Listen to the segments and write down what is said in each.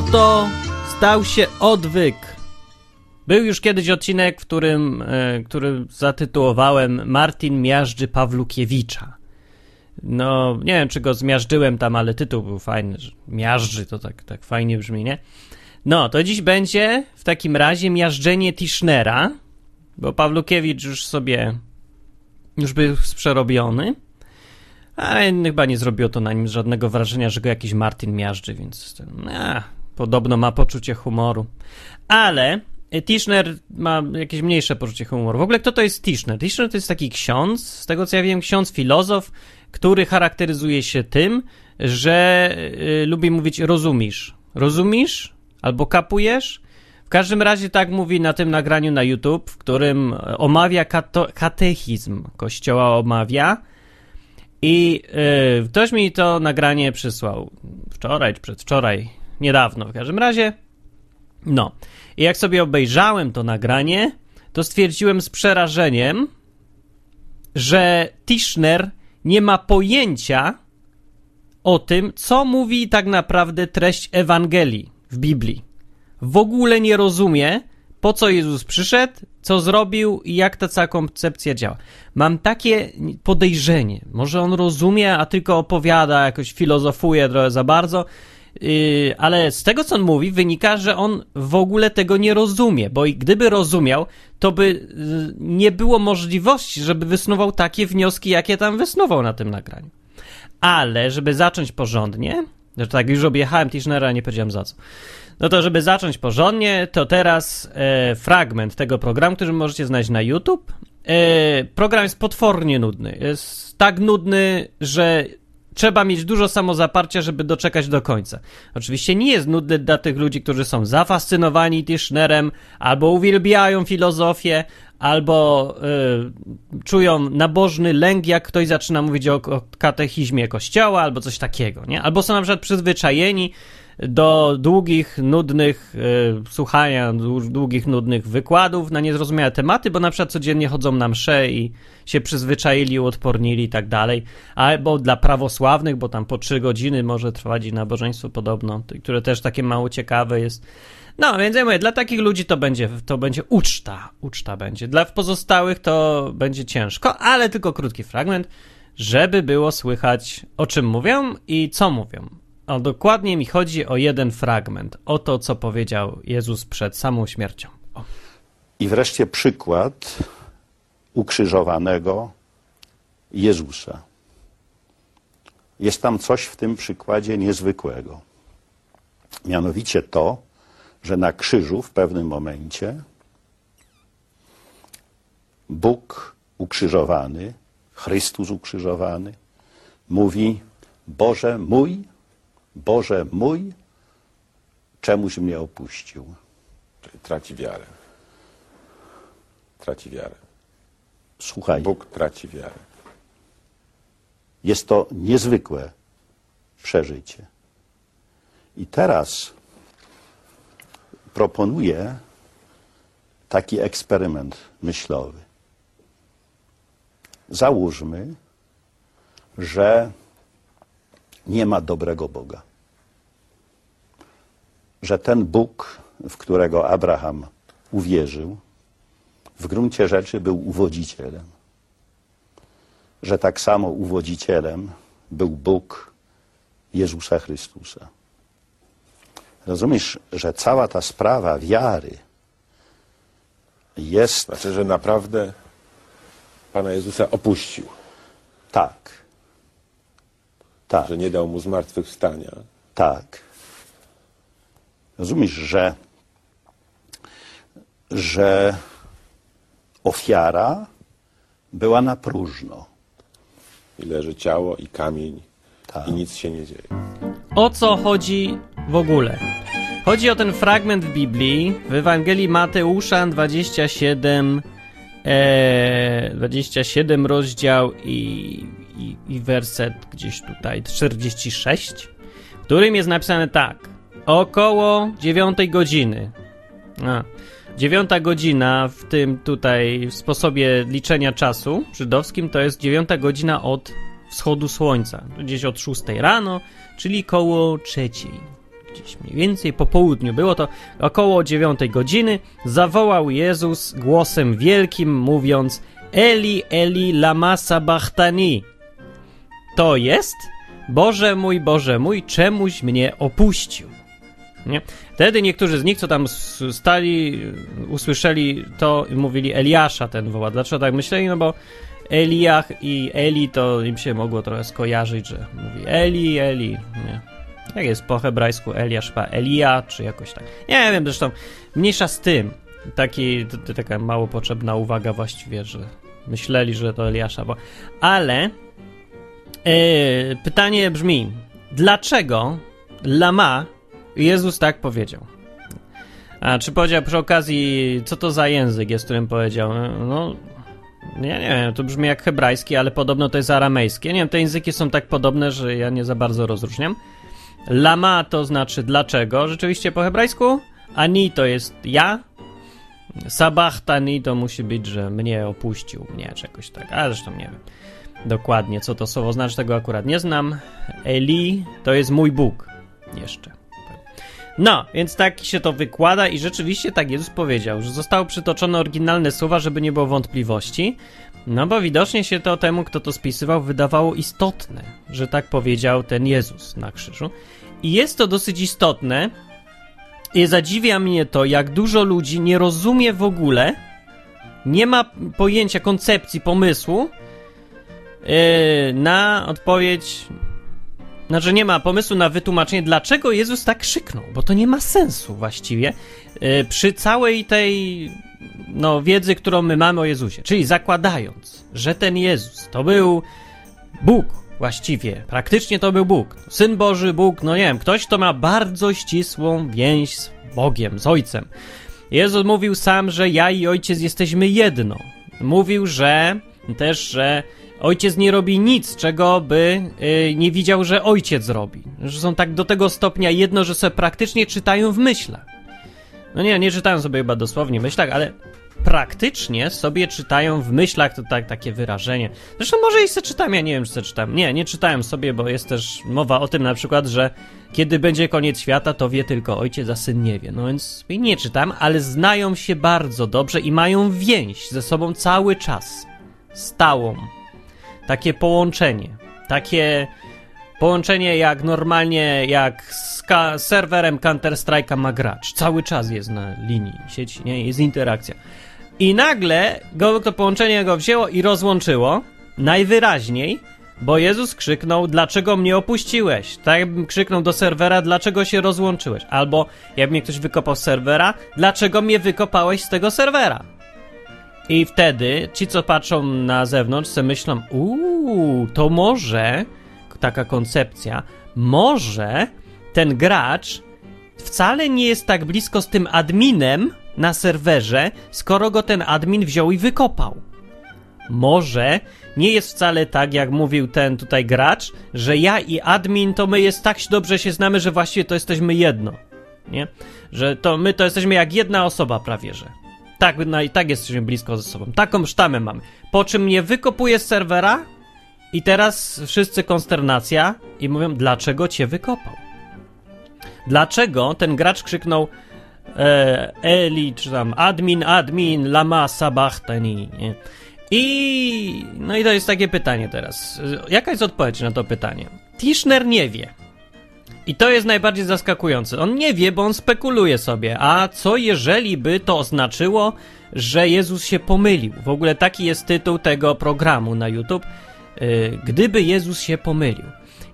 oto stał się odwyk. Był już kiedyś odcinek, w którym, e, który zatytułowałem Martin miażdży Pawlukiewicza. No, nie wiem, czy go zmiażdżyłem tam, ale tytuł był fajny. Miażdży to tak, tak fajnie brzmi, nie? No, to dziś będzie w takim razie miażdżenie Tischnera, bo Pawlukiewicz już sobie już był przerobiony, ale chyba nie zrobiło to na nim żadnego wrażenia, że go jakiś Martin miażdży, więc a, podobno ma poczucie humoru. Ale Tischner ma jakieś mniejsze poczucie humoru. W ogóle kto to jest Tischner? Tischner to jest taki ksiądz, z tego co ja wiem, ksiądz filozof, który charakteryzuje się tym, że y, lubi mówić rozumisz. Rozumisz? Albo kapujesz? W każdym razie tak mówi na tym nagraniu na YouTube, w którym omawia kato- katechizm kościoła omawia. I y, ktoś mi to nagranie przysłał wczoraj czy przedwczoraj, niedawno w każdym razie. No. I jak sobie obejrzałem to nagranie, to stwierdziłem z przerażeniem, że Tischner nie ma pojęcia o tym, co mówi tak naprawdę treść Ewangelii w Biblii. W ogóle nie rozumie, po co Jezus przyszedł, co zrobił i jak ta cała koncepcja działa. Mam takie podejrzenie, może on rozumie, a tylko opowiada, jakoś filozofuje trochę za bardzo, Yy, ale z tego, co on mówi, wynika, że on w ogóle tego nie rozumie, bo gdyby rozumiał, to by yy, nie było możliwości, żeby wysnuwał takie wnioski, jakie tam wysnuwał na tym nagraniu. Ale, żeby zacząć porządnie, że tak już objechałem Tischnera, nie powiedziałem za co. No to, żeby zacząć porządnie, to teraz e, fragment tego programu, który możecie znaleźć na YouTube. E, program jest potwornie nudny. Jest tak nudny, że trzeba mieć dużo samozaparcia, żeby doczekać do końca. Oczywiście nie jest nudny dla tych ludzi, którzy są zafascynowani Tischnerem, albo uwielbiają filozofię, albo y, czują nabożny lęk, jak ktoś zaczyna mówić o, o katechizmie kościoła, albo coś takiego, nie? Albo są na przykład przyzwyczajeni do długich, nudnych y, słuchania, długich, nudnych wykładów na niezrozumiałe tematy, bo na przykład codziennie chodzą na msze i się przyzwyczaili, uodpornili i tak dalej. Albo dla prawosławnych, bo tam po trzy godziny może trwać nabożeństwo podobno, które też takie mało ciekawe jest. No, więc ja mówię, dla takich ludzi to będzie, to będzie uczta, uczta będzie. Dla pozostałych to będzie ciężko, ale tylko krótki fragment, żeby było słychać o czym mówią i co mówią. A dokładnie mi chodzi o jeden fragment, o to, co powiedział Jezus przed samą śmiercią. O. I wreszcie przykład ukrzyżowanego Jezusa. Jest tam coś w tym przykładzie niezwykłego. Mianowicie to, że na krzyżu w pewnym momencie Bóg ukrzyżowany, Chrystus ukrzyżowany, mówi: Boże mój, Boże mój, czemuś mnie opuścił. Czyli traci wiarę. Traci wiarę. Słuchaj, Bóg traci wiarę. jest to niezwykłe przeżycie. I teraz proponuję taki eksperyment myślowy. Załóżmy, że nie ma dobrego Boga. Że ten Bóg, w którego Abraham uwierzył, w gruncie rzeczy był uwodzicielem. Że tak samo uwodzicielem był Bóg Jezusa Chrystusa. Rozumiesz, że cała ta sprawa wiary jest Znaczy, że naprawdę Pana Jezusa opuścił. tak. Tak. Że nie dał mu zmartwychwstania. Tak. Rozumiesz, że, że ofiara była na próżno. I leży ciało i kamień. Tak. I nic się nie dzieje. O co chodzi w ogóle? Chodzi o ten fragment w Biblii, w Ewangelii Mateusza 27, e, 27 rozdział i, i, i werset gdzieś tutaj 46, w którym jest napisane tak. Około 9 godziny. A, 9 godzina w tym tutaj w sposobie liczenia czasu żydowskim to jest 9 godzina od wschodu słońca. Gdzieś od 6 rano, czyli koło trzeciej. gdzieś mniej więcej po południu, było to około dziewiątej godziny, zawołał Jezus głosem wielkim, mówiąc Eli, Eli, lama sabachthani. To jest? Boże mój, Boże mój, czemuś mnie opuścił. Nie? Wtedy niektórzy z nich, co tam stali, usłyszeli to i mówili Eliasza ten woła. Dlaczego tak myśleli? No bo Eliach i Eli to im się mogło trochę skojarzyć, że mówi Eli, Eli. Nie. Jak jest po hebrajsku Eliasz, chyba Elia, czy jakoś tak. Nie wiem, zresztą mniejsza z tym. Taki, taka mało potrzebna uwaga właściwie, że myśleli, że to Eliasza, bo... Ale yy, pytanie brzmi, dlaczego Lama Jezus tak powiedział? A czy powiedział przy okazji, co to za język jest, którym powiedział? No, nie, nie wiem, to brzmi jak hebrajski, ale podobno to jest aramejskie. Nie wiem, te języki są tak podobne, że ja nie za bardzo rozróżniam. Lama to znaczy dlaczego, rzeczywiście po hebrajsku. Ani to jest ja. Sabachtani to musi być, że mnie opuścił, mnie czegoś tak, ale zresztą nie wiem dokładnie, co to słowo znaczy, tego akurat nie znam. Eli to jest mój Bóg jeszcze. No, więc tak się to wykłada i rzeczywiście tak Jezus powiedział, że zostało przytoczone oryginalne słowa, żeby nie było wątpliwości, no bo widocznie się to temu, kto to spisywał, wydawało istotne, że tak powiedział ten Jezus na krzyżu. I jest to dosyć istotne i zadziwia mnie to, jak dużo ludzi nie rozumie w ogóle, nie ma pojęcia, koncepcji, pomysłu yy, na odpowiedź znaczy nie ma pomysłu na wytłumaczenie, dlaczego Jezus tak krzyknął, bo to nie ma sensu właściwie yy, przy całej tej no, wiedzy, którą my mamy o Jezusie. Czyli zakładając, że ten Jezus to był Bóg właściwie, praktycznie to był Bóg. Syn Boży, Bóg, no nie wiem, ktoś, kto ma bardzo ścisłą więź z Bogiem, z Ojcem. Jezus mówił sam, że ja i Ojciec jesteśmy jedno. Mówił, że też, że ojciec nie robi nic, czego by yy, nie widział, że ojciec robi. Że są tak do tego stopnia jedno, że sobie praktycznie czytają w myślach. No nie, nie czytają sobie chyba dosłownie w myślach, ale praktycznie sobie czytają w myślach, to tak, takie wyrażenie. Zresztą może i se czytam, ja nie wiem, czy se czytam. Nie, nie czytałem sobie, bo jest też mowa o tym na przykład, że kiedy będzie koniec świata, to wie tylko ojciec, a syn nie wie. No więc nie czytam, ale znają się bardzo dobrze i mają więź ze sobą cały czas. Stałą takie połączenie. Takie połączenie jak normalnie, jak z serwerem Counter-Strike'a ma gracz. Cały czas jest na linii sieci, nie? Jest interakcja. I nagle go, to połączenie go wzięło i rozłączyło. Najwyraźniej, bo Jezus krzyknął, dlaczego mnie opuściłeś? Tak jakbym krzyknął do serwera, dlaczego się rozłączyłeś? Albo jakby mnie ktoś wykopał z serwera, dlaczego mnie wykopałeś z tego serwera? I wtedy ci, co patrzą na zewnątrz, sobie myślą, uuu, to może, taka koncepcja, może ten gracz wcale nie jest tak blisko z tym adminem na serwerze, skoro go ten admin wziął i wykopał. Może nie jest wcale tak, jak mówił ten tutaj gracz, że ja i admin to my jest tak dobrze się znamy, że właściwie to jesteśmy jedno. Nie? Że to my to jesteśmy jak jedna osoba prawie, że. Tak, no i tak jesteśmy blisko ze sobą. Taką sztamę mamy. Po czym mnie wykopuje z serwera i teraz wszyscy konsternacja i mówią, dlaczego cię wykopał? Dlaczego ten gracz krzyknął e, Eli, czy tam admin, admin, lama sabachtani, nie? I no i to jest takie pytanie teraz. Jaka jest odpowiedź na to pytanie? Tischner nie wie. I to jest najbardziej zaskakujące. On nie wie, bo on spekuluje sobie. A co jeżeli by to oznaczyło, że Jezus się pomylił? W ogóle taki jest tytuł tego programu na YouTube. Yy, gdyby Jezus się pomylił.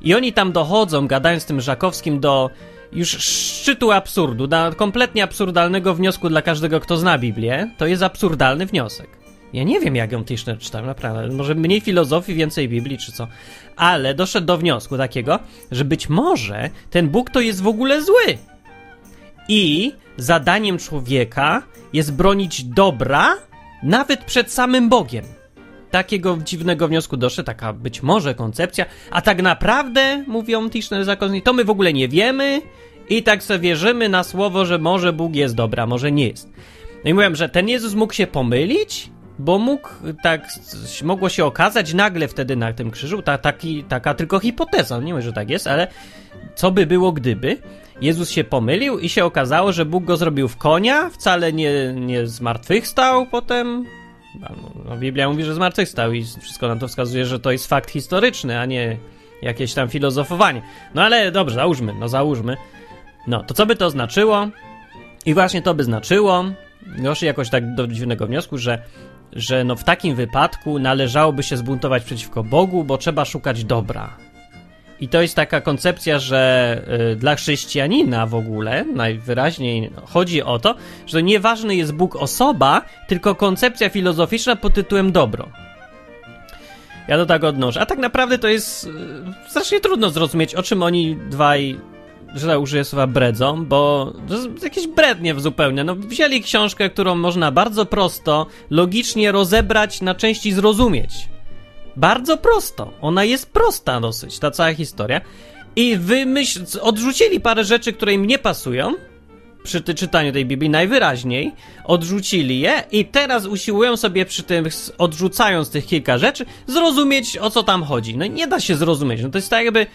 I oni tam dochodzą, gadając z tym Żakowskim, do już szczytu absurdu, do kompletnie absurdalnego wniosku dla każdego, kto zna Biblię. To jest absurdalny wniosek. Ja nie wiem, jak ją Tischner czytał, naprawdę. Może mniej filozofii, więcej Biblii, czy co. Ale doszedł do wniosku takiego, że być może ten Bóg to jest w ogóle zły. I zadaniem człowieka jest bronić dobra nawet przed samym Bogiem. Takiego dziwnego wniosku doszedł, taka być może koncepcja, a tak naprawdę, mówią Tischner zakonni, to my w ogóle nie wiemy i tak sobie wierzymy na słowo, że może Bóg jest dobra, może nie jest. No i mówiłem, że ten Jezus mógł się pomylić, bo mógł tak, mogło się okazać nagle wtedy na tym krzyżu, ta, taki, taka tylko hipoteza, nie wiem, że tak jest, ale co by było gdyby? Jezus się pomylił i się okazało, że Bóg go zrobił w konia, wcale nie, nie zmartwychwstał potem. No, no, Biblia mówi, że zmartwychwstał i wszystko na to wskazuje, że to jest fakt historyczny, a nie jakieś tam filozofowanie. No ale dobrze, załóżmy, no załóżmy. No, to co by to znaczyło? I właśnie to by znaczyło, doszli jakoś tak do dziwnego wniosku, że, że no w takim wypadku należałoby się zbuntować przeciwko Bogu, bo trzeba szukać dobra. I to jest taka koncepcja, że y, dla chrześcijanina w ogóle najwyraźniej chodzi o to, że nieważny jest Bóg osoba, tylko koncepcja filozoficzna pod tytułem dobro. Ja to tak odnoszę. A tak naprawdę to jest y, strasznie trudno zrozumieć, o czym oni dwaj, że tak użyję słowa bredzą, bo to jest jakieś brednie zupełnie. No, wzięli książkę, którą można bardzo prosto, logicznie rozebrać na części zrozumieć. Bardzo prosto. Ona jest prosta dosyć, ta cała historia. I wymyśl, odrzucili parę rzeczy, które im nie pasują przy ty czytaniu tej Biblii najwyraźniej, odrzucili je i teraz usiłują sobie przy tym, odrzucając tych kilka rzeczy, zrozumieć o co tam chodzi. No nie da się zrozumieć. No to jest tak jakby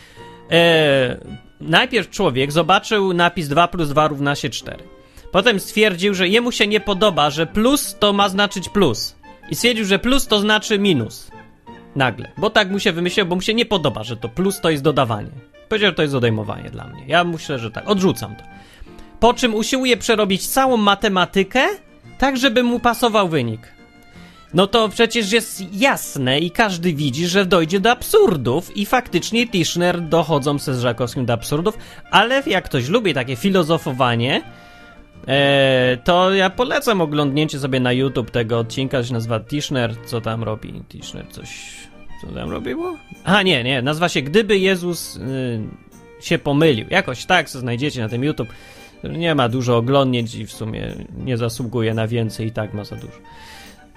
e, najpierw człowiek zobaczył napis 2 plus 2 równa się 4. Potem stwierdził, że jemu się nie podoba, że plus to ma znaczyć plus. I stwierdził, że plus to znaczy minus. Nagle. Bo tak mu się wymyślił, bo mu się nie podoba, że to plus to jest dodawanie. Powiedział, że to jest odejmowanie dla mnie. Ja myślę, że tak. Odrzucam to. Po czym usiłuje przerobić całą matematykę, tak żeby mu pasował wynik. No to przecież jest jasne i każdy widzi, że dojdzie do absurdów i faktycznie Tischner dochodzą se z Żakowskim do absurdów, ale jak ktoś lubi takie filozofowanie, e, to ja polecam oglądnięcie sobie na YouTube tego odcinka, się nazywa Tischner, co tam robi. Tischner coś... co tam robiło? A nie, nie, nazywa się Gdyby Jezus y, się pomylił. Jakoś tak, co znajdziecie na tym YouTube. Nie ma dużo oglądnięć i w sumie nie zasługuje na więcej i tak ma za dużo.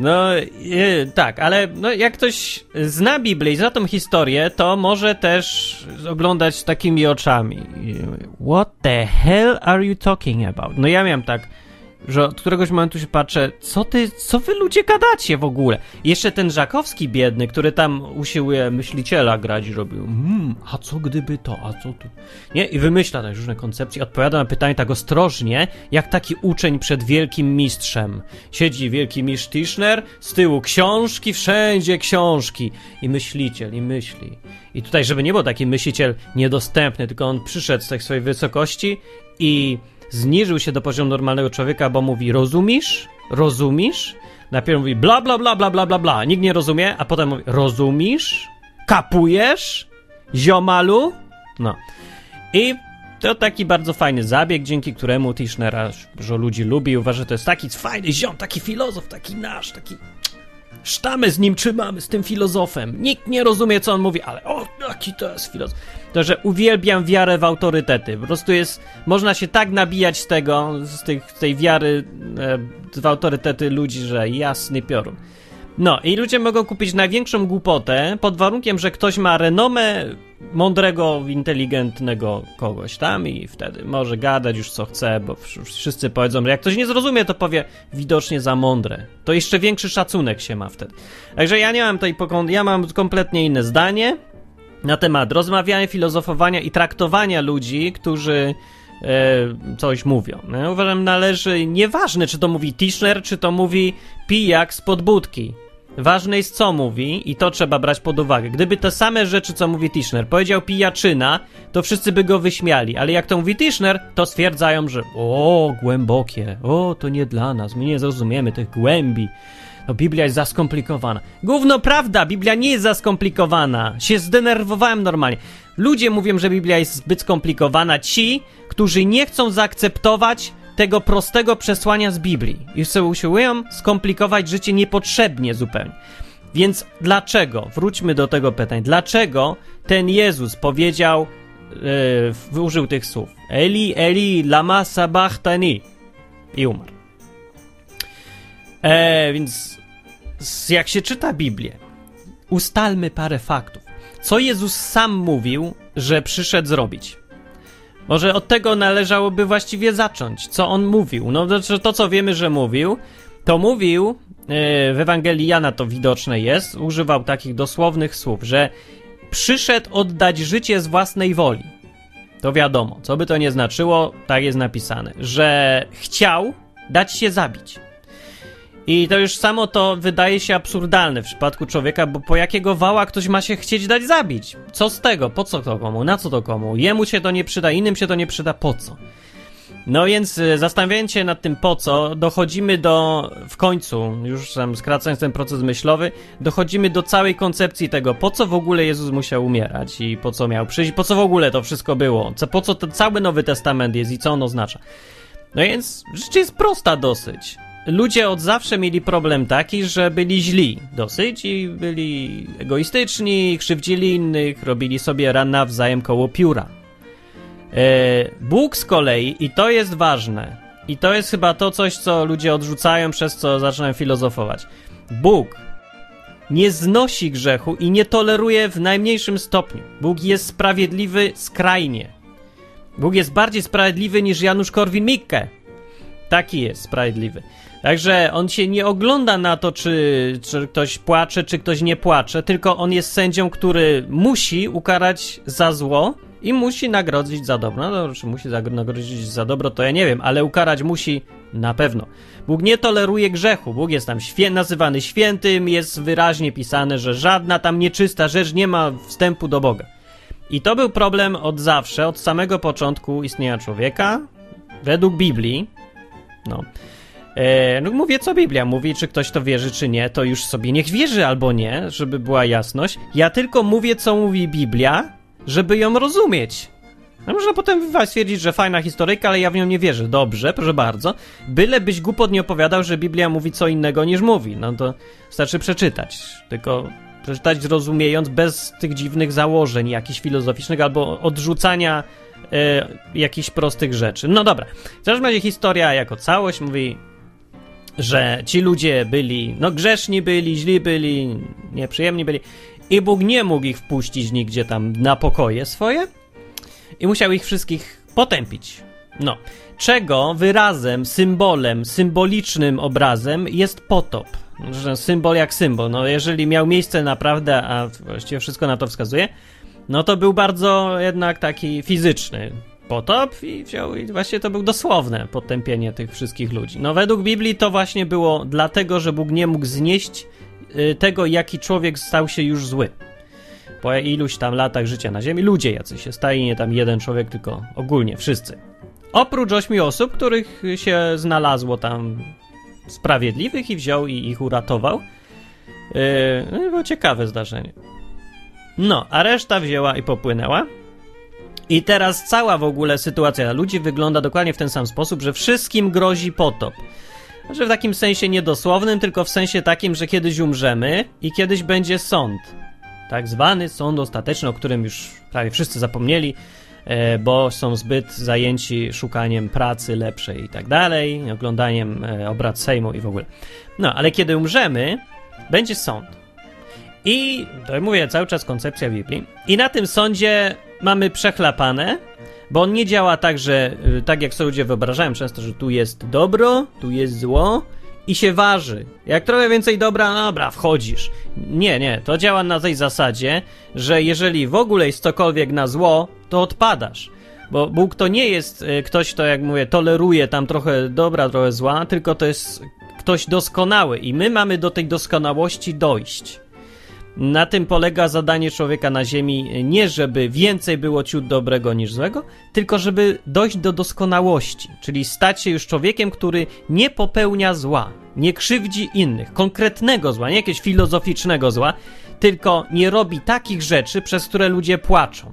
No yy, tak, ale no, jak ktoś zna Biblię i zna tą historię, to może też oglądać takimi oczami. What the hell are you talking about? No ja miałem tak że od któregoś momentu się patrzę, co ty, co wy ludzie gadacie w ogóle? Jeszcze ten Żakowski biedny, który tam usiłuje myśliciela grać robił, hmm, a co gdyby to, a co tu? Nie? I wymyśla tak różne koncepcje, odpowiada na pytanie tak ostrożnie, jak taki uczeń przed wielkim mistrzem. Siedzi wielki mistrz Tischner, z tyłu książki, wszędzie książki. I myśliciel, i myśli. I tutaj, żeby nie był taki myśliciel niedostępny, tylko on przyszedł z tej swojej wysokości i zniżył się do poziomu normalnego człowieka, bo mówi rozumisz? Rozumisz? Najpierw mówi bla bla bla bla bla bla bla, nikt nie rozumie, a potem mówi rozumisz? Kapujesz? Ziomalu? No. I to taki bardzo fajny zabieg, dzięki któremu Tischnera dużo ludzi lubi. Uważa, że to jest taki fajny ziom, taki filozof, taki nasz, taki sztamy z nim trzymamy, z tym filozofem. Nikt nie rozumie, co on mówi, ale o, jaki to jest filozof. To, że uwielbiam wiarę w autorytety. Po prostu jest, można się tak nabijać z tego, z, tych, tej wiary e, w autorytety ludzi, że jasny piorun. No i ludzie mogą kupić największą głupotę pod warunkiem, że ktoś ma renomę mądrego, inteligentnego kogoś tam i wtedy może gadać już co chce, bo wszyscy powiedzą, że jak ktoś nie zrozumie, to powie widocznie za mądre. To jeszcze większy szacunek się ma wtedy. Także ja nie mam tej ja mam kompletnie inne zdanie na temat rozmawiania, filozofowania i traktowania ludzi, którzy e, coś mówią. Ja uważam, należy, nieważne czy to mówi Tischner, czy to mówi pijak z podbudki. Ważne jest, co mówi, i to trzeba brać pod uwagę. Gdyby te same rzeczy, co mówi Tischner, powiedział pijaczyna, to wszyscy by go wyśmiali. Ale jak to mówi Tischner, to stwierdzają, że o, głębokie, o, to nie dla nas, my nie zrozumiemy tych głębi. No, Biblia jest za skomplikowana. Gówno prawda, Biblia nie jest za skomplikowana. Się zdenerwowałem normalnie. Ludzie mówią, że Biblia jest zbyt skomplikowana. Ci, którzy nie chcą zaakceptować tego prostego przesłania z Biblii i sobie usiłują skomplikować życie niepotrzebnie zupełnie. Więc dlaczego? Wróćmy do tego pytania. Dlaczego ten Jezus powiedział, yy, użył tych słów Eli, Eli, lama sabachthani i umarł. E, więc jak się czyta Biblię, ustalmy parę faktów. Co Jezus sam mówił, że przyszedł zrobić? Może od tego należałoby właściwie zacząć. Co on mówił? No to, to co wiemy, że mówił, to mówił, e, w Ewangelii Jana to widoczne jest, używał takich dosłownych słów, że przyszedł oddać życie z własnej woli. to wiadomo, co by to nie znaczyło, tak jest napisane, że chciał dać się zabić. I to już samo to wydaje się absurdalne w przypadku człowieka, bo po jakiego wała ktoś ma się chcieć dać zabić? Co z tego? Po co to komu? Na co to komu? Jemu się to nie przyda, innym się to nie przyda, po co? No więc y, zastanawiając się nad tym po co, dochodzimy do, w końcu, już tam skracając ten proces myślowy, dochodzimy do całej koncepcji tego, po co w ogóle Jezus musiał umierać i po co miał przyjść, po co w ogóle to wszystko było, co, po co ten cały Nowy Testament jest i co on oznacza. No więc rzecz jest prosta dosyć. Ludzie od zawsze mieli problem taki, że byli źli dosyć i byli egoistyczni, krzywdzili innych, robili sobie ran nawzajem koło pióra. E, Bóg z kolei, i to jest ważne, i to jest chyba to coś, co ludzie odrzucają, przez co zaczynają filozofować. Bóg nie znosi grzechu i nie toleruje w najmniejszym stopniu. Bóg jest sprawiedliwy skrajnie. Bóg jest bardziej sprawiedliwy niż Janusz Korwin-Mikke. Taki jest sprawiedliwy. Także on się nie ogląda na to, czy, czy ktoś płacze, czy ktoś nie płacze, tylko on jest sędzią, który musi ukarać za zło i musi nagrodzić za dobro. No czy musi nagrodzić za dobro, to ja nie wiem, ale ukarać musi na pewno. Bóg nie toleruje grzechu. Bóg jest tam świę nazywany świętym, jest wyraźnie pisane, że żadna tam nieczysta rzecz nie ma wstępu do Boga. I to był problem od zawsze, od samego początku istnienia człowieka, według Biblii. No. E, no mówię, co Biblia mówi, czy ktoś to wierzy, czy nie, to już sobie niech wierzy albo nie, żeby była jasność. Ja tylko mówię, co mówi Biblia, żeby ją rozumieć. No można potem stwierdzić, że fajna historyjka, ale ja w nią nie wierzę. Dobrze, proszę bardzo. Byle byś głupot nie opowiadał, że Biblia mówi co innego niż mówi. No to wystarczy przeczytać. Tylko przeczytać zrozumiejąc bez tych dziwnych założeń jakichś filozoficznych albo odrzucania e, jakichś prostych rzeczy. No dobra. W każdym razie historia jako całość mówi, że ci ludzie byli, no grzeszni byli, źli byli, nieprzyjemni byli i Bóg nie mógł ich wpuścić nigdzie tam na pokoje swoje i musiał ich wszystkich potępić. No, czego wyrazem, symbolem, symbolicznym obrazem jest potop. Symbol jak symbol. No, jeżeli miał miejsce naprawdę, a właściwie wszystko na to wskazuje, no to był bardzo jednak taki fizyczny potop i wziął i właśnie to był dosłowne potępienie tych wszystkich ludzi. No według Biblii to właśnie było dlatego, że Bóg nie mógł znieść y, tego, jaki człowiek stał się już zły. Po iluś tam latach życia na ziemi, ludzie jacy się stali, nie tam jeden człowiek, tylko ogólnie wszyscy. Oprócz ośmiu osób, których się znalazło tam sprawiedliwych i wziął i ich uratował. Yy, było ciekawe zdarzenie. No, a reszta wzięła i popłynęła. I teraz cała w ogóle sytuacja ludzi wygląda dokładnie w ten sam sposób, że wszystkim grozi potop. Znaczy w takim sensie niedosłownym, tylko w sensie takim, że kiedyś umrzemy i kiedyś będzie sąd. Tak zwany sąd ostateczny, o którym już prawie wszyscy zapomnieli, e, bo są zbyt zajęci szukaniem pracy lepszej i tak dalej, oglądaniem e, obrad Sejmu i w ogóle. No, ale kiedy umrzemy, będzie sąd. I to mówię cały czas koncepcja Biblii. I na tym sądzie mamy przechlapane, bo on nie działa tak, że y, tak jak sobie ludzie wyobrażają często, że tu jest dobro, tu jest zło i się waży. Jak trochę więcej dobra, no dobra, wchodzisz. Nie, nie, to działa na tej zasadzie, że jeżeli w ogóle jest cokolwiek na zło, to odpadasz. Bo Bóg to nie jest y, ktoś, kto, jak mówię, toleruje tam trochę dobra, trochę zła, tylko to jest ktoś doskonały i my mamy do tej doskonałości dojść. Na tym polega zadanie człowieka na Ziemi, nie żeby więcej było ciut dobrego niż złego, tylko żeby dojść do doskonałości, czyli stać się już człowiekiem, który nie popełnia zła, nie krzywdzi innych, konkretnego zła, nie jakiegoś filozoficznego zła, tylko nie robi takich rzeczy, przez które ludzie płaczą,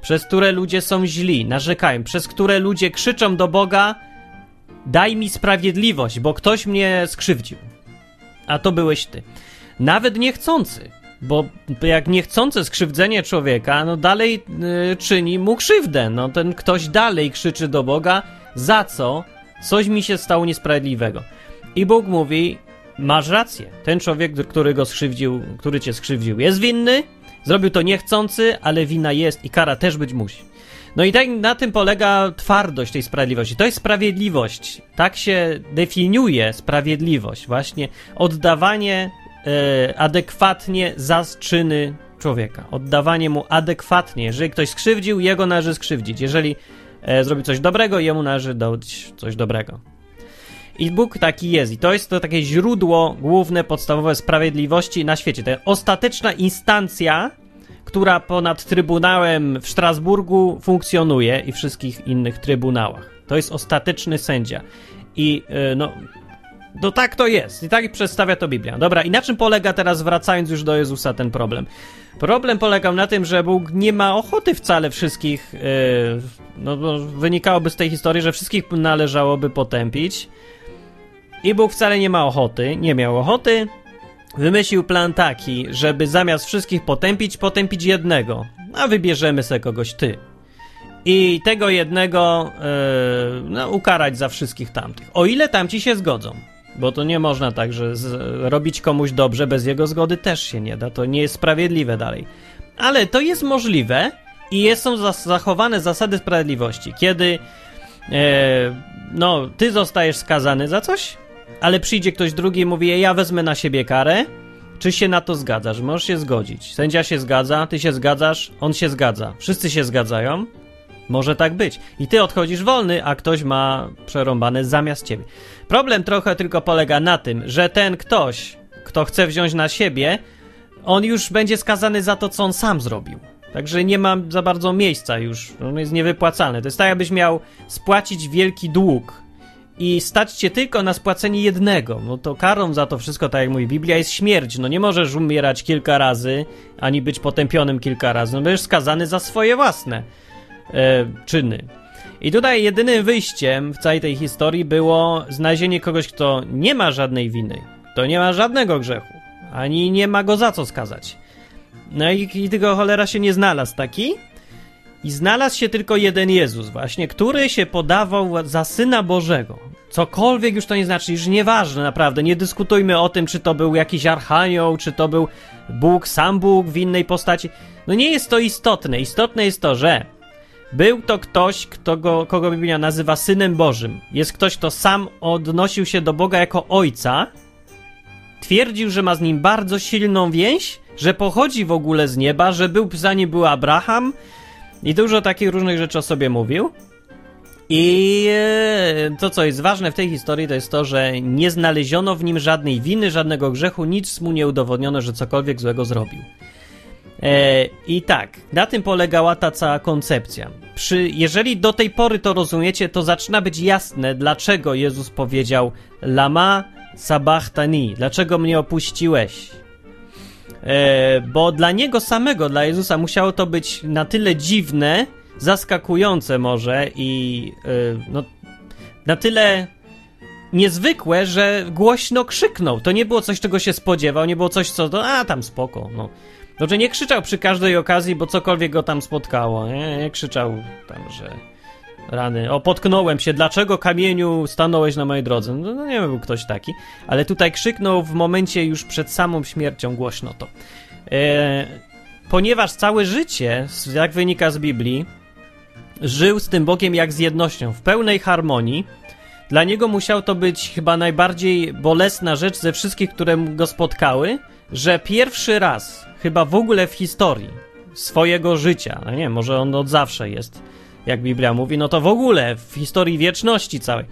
przez które ludzie są źli, narzekają, przez które ludzie krzyczą do Boga: Daj mi sprawiedliwość, bo ktoś mnie skrzywdził. A to byłeś ty. Nawet niechcący bo jak niechcące skrzywdzenie człowieka, no dalej y, czyni mu krzywdę. No ten ktoś dalej krzyczy do Boga, za co? Coś mi się stało niesprawiedliwego. I Bóg mówi, masz rację. Ten człowiek, który go skrzywdził, który cię skrzywdził, jest winny, zrobił to niechcący, ale wina jest i kara też być musi. No i tak na tym polega twardość tej sprawiedliwości. To jest sprawiedliwość. Tak się definiuje sprawiedliwość. Właśnie oddawanie adekwatnie za czyny człowieka. Oddawanie mu adekwatnie. Jeżeli ktoś skrzywdził, jego należy skrzywdzić. Jeżeli e, zrobi coś dobrego, jemu należy dać coś dobrego. I Bóg taki jest. I to jest to takie źródło główne, podstawowe sprawiedliwości na świecie. To ostateczna instancja, która ponad Trybunałem w Strasburgu funkcjonuje i wszystkich innych trybunałach. To jest ostateczny sędzia. I yy, no, no tak to jest. I tak przedstawia to Biblia. Dobra, i na czym polega teraz, wracając już do Jezusa, ten problem? Problem polegał na tym, że Bóg nie ma ochoty wcale wszystkich. Yy, no, wynikałoby z tej historii, że wszystkich należałoby potępić. I Bóg wcale nie ma ochoty, nie miał ochoty. Wymyślił plan taki, żeby zamiast wszystkich potępić, potępić jednego. A wybierzemy sobie kogoś ty. I tego jednego yy, no, ukarać za wszystkich tamtych. O ile tamci się zgodzą. Bo to nie można tak, że z, robić komuś dobrze bez jego zgody też się nie da. To nie jest sprawiedliwe dalej. Ale to jest możliwe i są zachowane zasady sprawiedliwości. Kiedy e, no, ty zostajesz skazany za coś, ale przyjdzie ktoś drugi i mówi, ja wezmę na siebie karę, czy się na to zgadzasz? Możesz się zgodzić. Sędzia się zgadza, ty się zgadzasz, on się zgadza. Wszyscy się zgadzają. Może tak być. I ty odchodzisz wolny, a ktoś ma przerąbane zamiast ciebie. Problem trochę tylko polega na tym, że ten ktoś, kto chce wziąć na siebie, on już będzie skazany za to, co on sam zrobił. Także nie ma za bardzo miejsca już. On jest niewypłacalny. To jest tak, jakbyś miał spłacić wielki dług i stać cię tylko na spłacenie jednego. No to karą za to wszystko, tak jak mówi Biblia, jest śmierć. No nie możesz umierać kilka razy, ani być potępionym kilka razy. No będziesz skazany za swoje własne e, czyny. I tutaj jedynym wyjściem w całej tej historii było znalezienie kogoś, kto nie ma żadnej winy, kto nie ma żadnego grzechu, ani nie ma go za co skazać. No i, i cholera się nie znalazł taki. I znalazł się tylko jeden Jezus, właśnie, który się podawał za syna Bożego. Cokolwiek już to nie znaczy, już nieważne, naprawdę. Nie dyskutujmy o tym, czy to był jakiś archanioł, czy to był Bóg, sam Bóg w innej postaci. No nie jest to istotne. Istotne jest to, że był to ktoś, kto go, kogo Biblia nazywa synem Bożym. Jest ktoś, kto sam odnosił się do Boga jako ojca. Twierdził, że ma z nim bardzo silną więź, że pochodzi w ogóle z nieba, że był za nim był Abraham i dużo takich różnych rzeczy o sobie mówił. I e, to, co jest ważne w tej historii, to jest to, że nie znaleziono w nim żadnej winy, żadnego grzechu, nic mu nie udowodniono, że cokolwiek złego zrobił. E, I tak, na tym polegała ta cała koncepcja. Przy, jeżeli do tej pory to rozumiecie, to zaczyna być jasne, dlaczego Jezus powiedział Lama sabachtani, dlaczego mnie opuściłeś. E, bo dla niego samego, dla Jezusa, musiało to być na tyle dziwne, zaskakujące może i e, no, na tyle niezwykłe, że głośno krzyknął. To nie było coś, czego się spodziewał, nie było coś, co to, a tam spoko, no. Znaczy nie krzyczał przy każdej okazji, bo cokolwiek go tam spotkało, nie, nie krzyczał tam, że rany, o potknąłem się, dlaczego kamieniu stanąłeś na mojej drodze? No, no nie był ktoś taki, ale tutaj krzyknął w momencie już przed samą śmiercią głośno to. E, ponieważ całe życie, jak wynika z Biblii, żył z tym Bogiem jak z jednością, w pełnej harmonii, dla niego musiał to być chyba najbardziej bolesna rzecz ze wszystkich, które go spotkały, że pierwszy raz, chyba w ogóle w historii swojego życia, no nie, może on od zawsze jest, jak Biblia mówi, no to w ogóle w historii wieczności całej,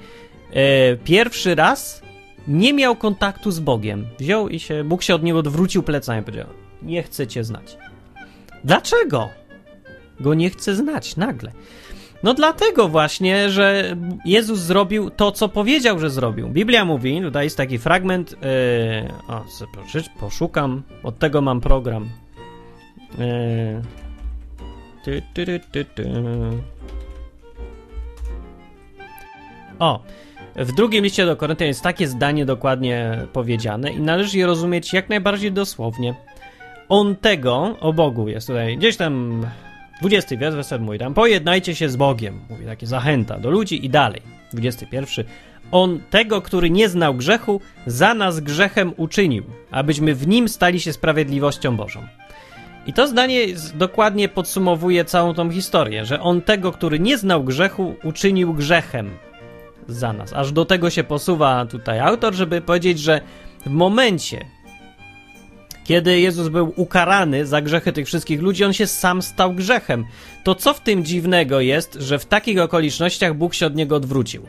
e, pierwszy raz nie miał kontaktu z Bogiem. Wziął i się, Bóg się od niego odwrócił plecami i powiedział, nie chcę cię znać. Dlaczego? Go nie chce znać nagle. No dlatego właśnie, że Jezus zrobił to, co powiedział, że zrobił. Biblia mówi, tutaj jest taki fragment, yy, o, poszukam, od tego mam program. Yy, ty, ty, ty, ty, O, w drugim liście do Koryntian jest takie zdanie dokładnie powiedziane i należy je rozumieć jak najbardziej dosłownie. On tego, o Bogu jest tutaj, gdzieś tam 20 wiersz, werset mój tam, pojednajcie się z Bogiem, mówi takie zachęta do ludzi i dalej. 21. On tego, który nie znał grzechu, za nas grzechem uczynił, abyśmy w nim stali się sprawiedliwością Bożą. I to zdanie dokładnie podsumowuje całą tą historię, że on tego, który nie znał grzechu, uczynił grzechem za nas. Aż do tego się posuwa tutaj autor, żeby powiedzieć, że w momencie, Kiedy Jezus był ukarany za grzechy tych wszystkich ludzi, on się sam stał grzechem. To co w tym dziwnego jest, że w takich okolicznościach Bóg się od niego odwrócił?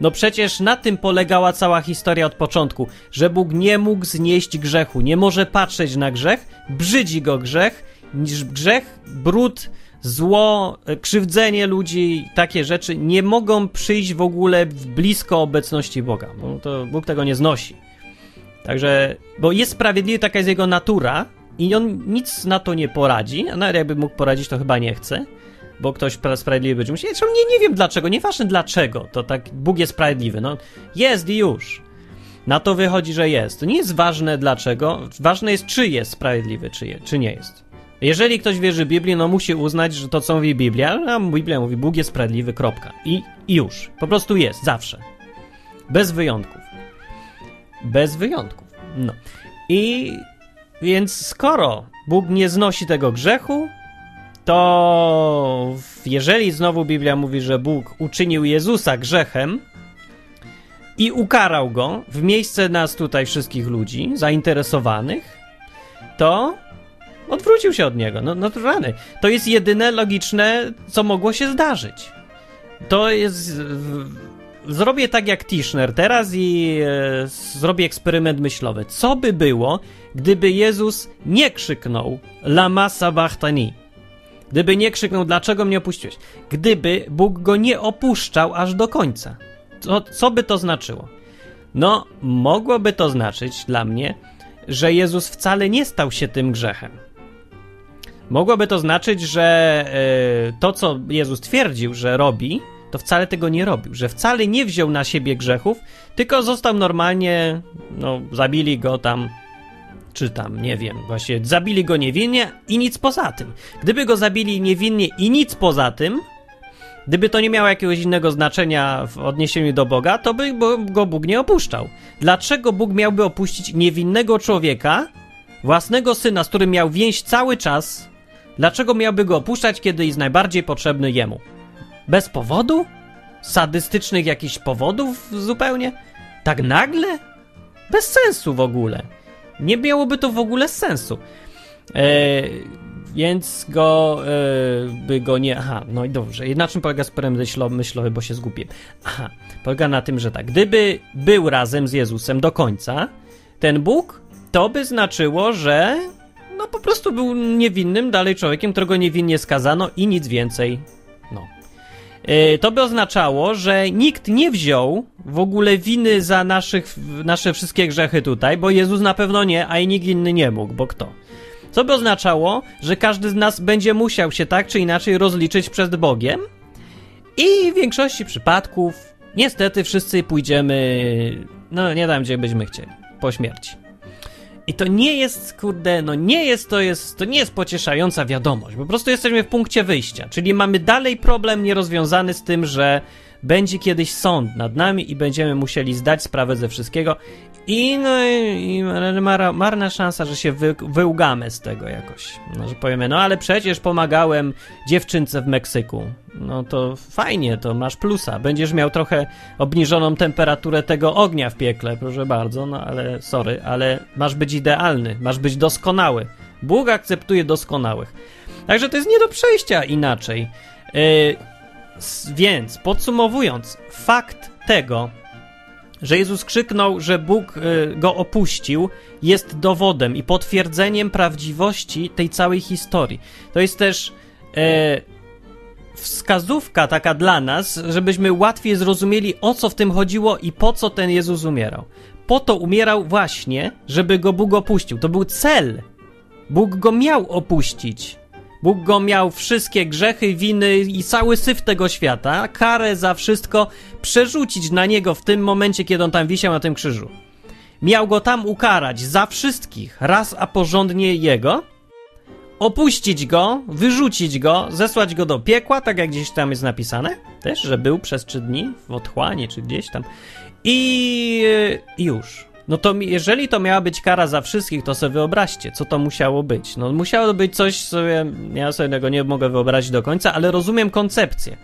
No przecież na tym polegała cała historia od początku, że Bóg nie mógł znieść grzechu, nie może patrzeć na grzech, brzydzi go grzech, niż grzech, brud, zło, e, krzywdzenie ludzi, takie rzeczy nie mogą przyjść w ogóle w blisko obecności Boga, bo to Bóg tego nie znosi. Także, bo jest sprawiedliwy, taka jest jego natura i on nic na to nie poradzi, a nawet jakby mógł poradzić, to chyba nie chce, bo ktoś sprawiedliwy będzie musiał. Nie, nie wiem dlaczego, nieważne dlaczego, to tak Bóg jest sprawiedliwy, no jest i już. Na to wychodzi, że jest. To nie jest ważne dlaczego, ważne jest czy jest sprawiedliwy, czy, je, czy nie jest. Jeżeli ktoś wierzy Biblii, no musi uznać, że to co mówi Biblia, a Biblia mówi Bóg jest sprawiedliwy, kropka. I, I już. Po prostu jest, zawsze. Bez wyjątków. Bez wyjątków. No. I więc skoro Bóg nie znosi tego grzechu, to jeżeli znowu Biblia mówi, że Bóg uczynił Jezusa grzechem i ukarał go w miejsce nas tutaj wszystkich ludzi zainteresowanych, to odwrócił się od niego. No, no to rany. To jest jedyne logiczne, co mogło się zdarzyć. To jest zrobię tak jak Tischner teraz i e, zrobię eksperyment myślowy. Co by było, gdyby Jezus nie krzyknął Lama sabachthani? Gdyby nie krzyknął, dlaczego mnie opuściłeś? Gdyby Bóg go nie opuszczał aż do końca. Co, co by to znaczyło? No, mogłoby to znaczyć dla mnie, że Jezus wcale nie stał się tym grzechem. Mogłoby to znaczyć, że e, to, co Jezus twierdził, że robi, to wcale tego nie robił, że wcale nie wziął na siebie grzechów, tylko został normalnie, no, zabili go tam, czy tam, nie wiem, właśnie, zabili go niewinnie i nic poza tym. Gdyby go zabili niewinnie i nic poza tym, gdyby to nie miało jakiegoś innego znaczenia w odniesieniu do Boga, to by go Bóg nie opuszczał. Dlaczego Bóg miałby opuścić niewinnego człowieka, własnego syna, z którym miał więź cały czas? Dlaczego miałby go opuszczać, kiedy jest najbardziej potrzebny jemu? Bez powodu? Sadystycznych jakichś powodów zupełnie? Tak nagle? Bez sensu w ogóle. Nie miałoby to w ogóle sensu. E, więc go e, by go nie. Aha, no i dobrze. I na czym polega eksperyment myślowy, bo się zgubię. Aha, polega na tym, że tak. Gdyby był razem z Jezusem do końca, ten Bóg, to by znaczyło, że no po prostu był niewinnym dalej człowiekiem, którego niewinnie skazano i nic więcej. E, to by oznaczało, że nikt nie wziął w ogóle winy za naszych, nasze wszystkie grzechy tutaj, bo Jezus na pewno nie, a i nikt inny nie mógł, bo kto? Co by oznaczało, że każdy z nas będzie musiał się tak czy inaczej rozliczyć przed Bogiem i w większości przypadków niestety wszyscy pójdziemy, no nie tam, gdzie byśmy chcieli, po śmierci. I to nie jest, kurde, no nie jest to, jest, to nie jest pocieszająca wiadomość. Po prostu jesteśmy w punkcie wyjścia, czyli mamy dalej problem nierozwiązany z tym, że będzie kiedyś sąd nad nami i będziemy musieli zdać sprawę ze wszystkiego. I, no, i mar, marna szansa, że się wy, wyłgamy z tego jakoś. No, że powiemy, no ale przecież pomagałem dziewczynce w Meksyku. No to fajnie, to masz plusa. Będziesz miał trochę obniżoną temperaturę tego ognia w piekle, proszę bardzo, no ale sorry, ale masz być idealny, masz być doskonały. Bóg akceptuje doskonałych. Także to jest nie do przejścia inaczej. Yy, więc podsumowując, fakt tego, że Jezus krzyknął, że Bóg y, go opuścił, jest dowodem i potwierdzeniem prawdziwości tej całej historii. To jest też e, wskazówka taka dla nas, żebyśmy łatwiej zrozumieli, o co w tym chodziło i po co ten Jezus umierał. Po to umierał właśnie, żeby go Bóg opuścił. To był cel. Bóg go miał opuścić. Bóg go miał wszystkie grzechy, winy i cały syf tego świata, karę za wszystko przerzucić na niego w tym momencie, kiedy on tam wisiał na tym krzyżu. Miał go tam ukarać za wszystkich, raz a porządnie jego, opuścić go, wyrzucić go, zesłać go do piekła, tak jak gdzieś tam jest napisane, też, że był przez trzy dni w otchłanie czy gdzieś tam. I już. No to jeżeli to miała być kara za wszystkich, to sobie wyobraźcie, co to musiało być. No musiało być coś, sobie, ja sobie tego nie mogę wyobrazić do końca, ale rozumiem koncepcję.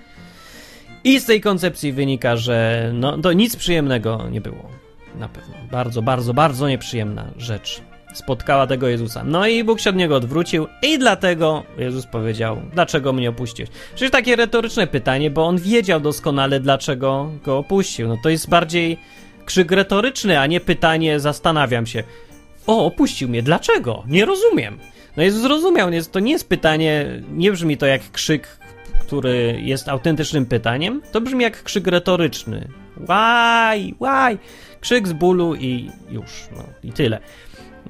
I z tej koncepcji wynika, że no, to nic przyjemnego nie było. Na pewno. Bardzo, bardzo, bardzo nieprzyjemna rzecz. spotkała tego Jezusa. No i Bóg się od niego odwrócił i dlatego Jezus powiedział, dlaczego mnie opuściłeś? Przecież takie retoryczne pytanie, bo on wiedział doskonale, dlaczego go opuścił. No to jest bardziej krzyk retoryczny, a nie pytanie, zastanawiam się. O, opuścił mnie, dlaczego? Nie rozumiem. No Jezus zrozumiał, to nie jest pytanie, nie brzmi to jak krzyk, który jest autentycznym pytaniem, to brzmi jak krzyk retoryczny. Łaj, łaj, krzyk z bólu i już, no i tyle.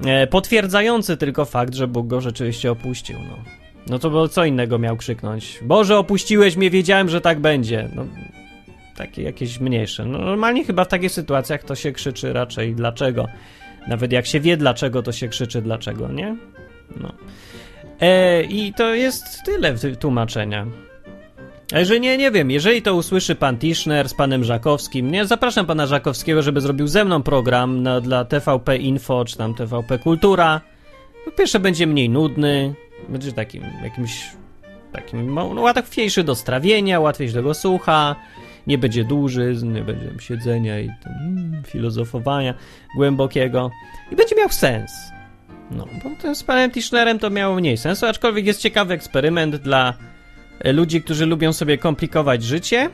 E, potwierdzający tylko fakt, że Bóg go rzeczywiście opuścił, no. No to co innego miał krzyknąć. Boże, opuściłeś mnie, wiedziałem, że tak będzie. No, takie jakieś mniejsze. No, normalnie chyba w takich sytuacjach to się krzyczy raczej dlaczego. Nawet jak się wie dlaczego, to się krzyczy dlaczego, nie? No. E, I to jest tyle tłumaczenia. A jeżeli nie, nie wiem, jeżeli to usłyszy pan Tischner z panem Żakowskim, nie, zapraszam pana Żakowskiego, żeby zrobił ze mną program na, dla TVP Info, czy tam TVP Kultura. Po pierwsze będzie mniej nudny, będzie takim jakimś takim no, łatwiejszy do strawienia, łatwiej się go słucha, nie będzie duży, nie będzie siedzenia i tam, mm, filozofowania głębokiego i będzie miał sens. No, bo z panem Tischnerem to miało mniej sensu, aczkolwiek jest ciekawy eksperyment dla E, ludzi, którzy lubią sobie komplikować życie,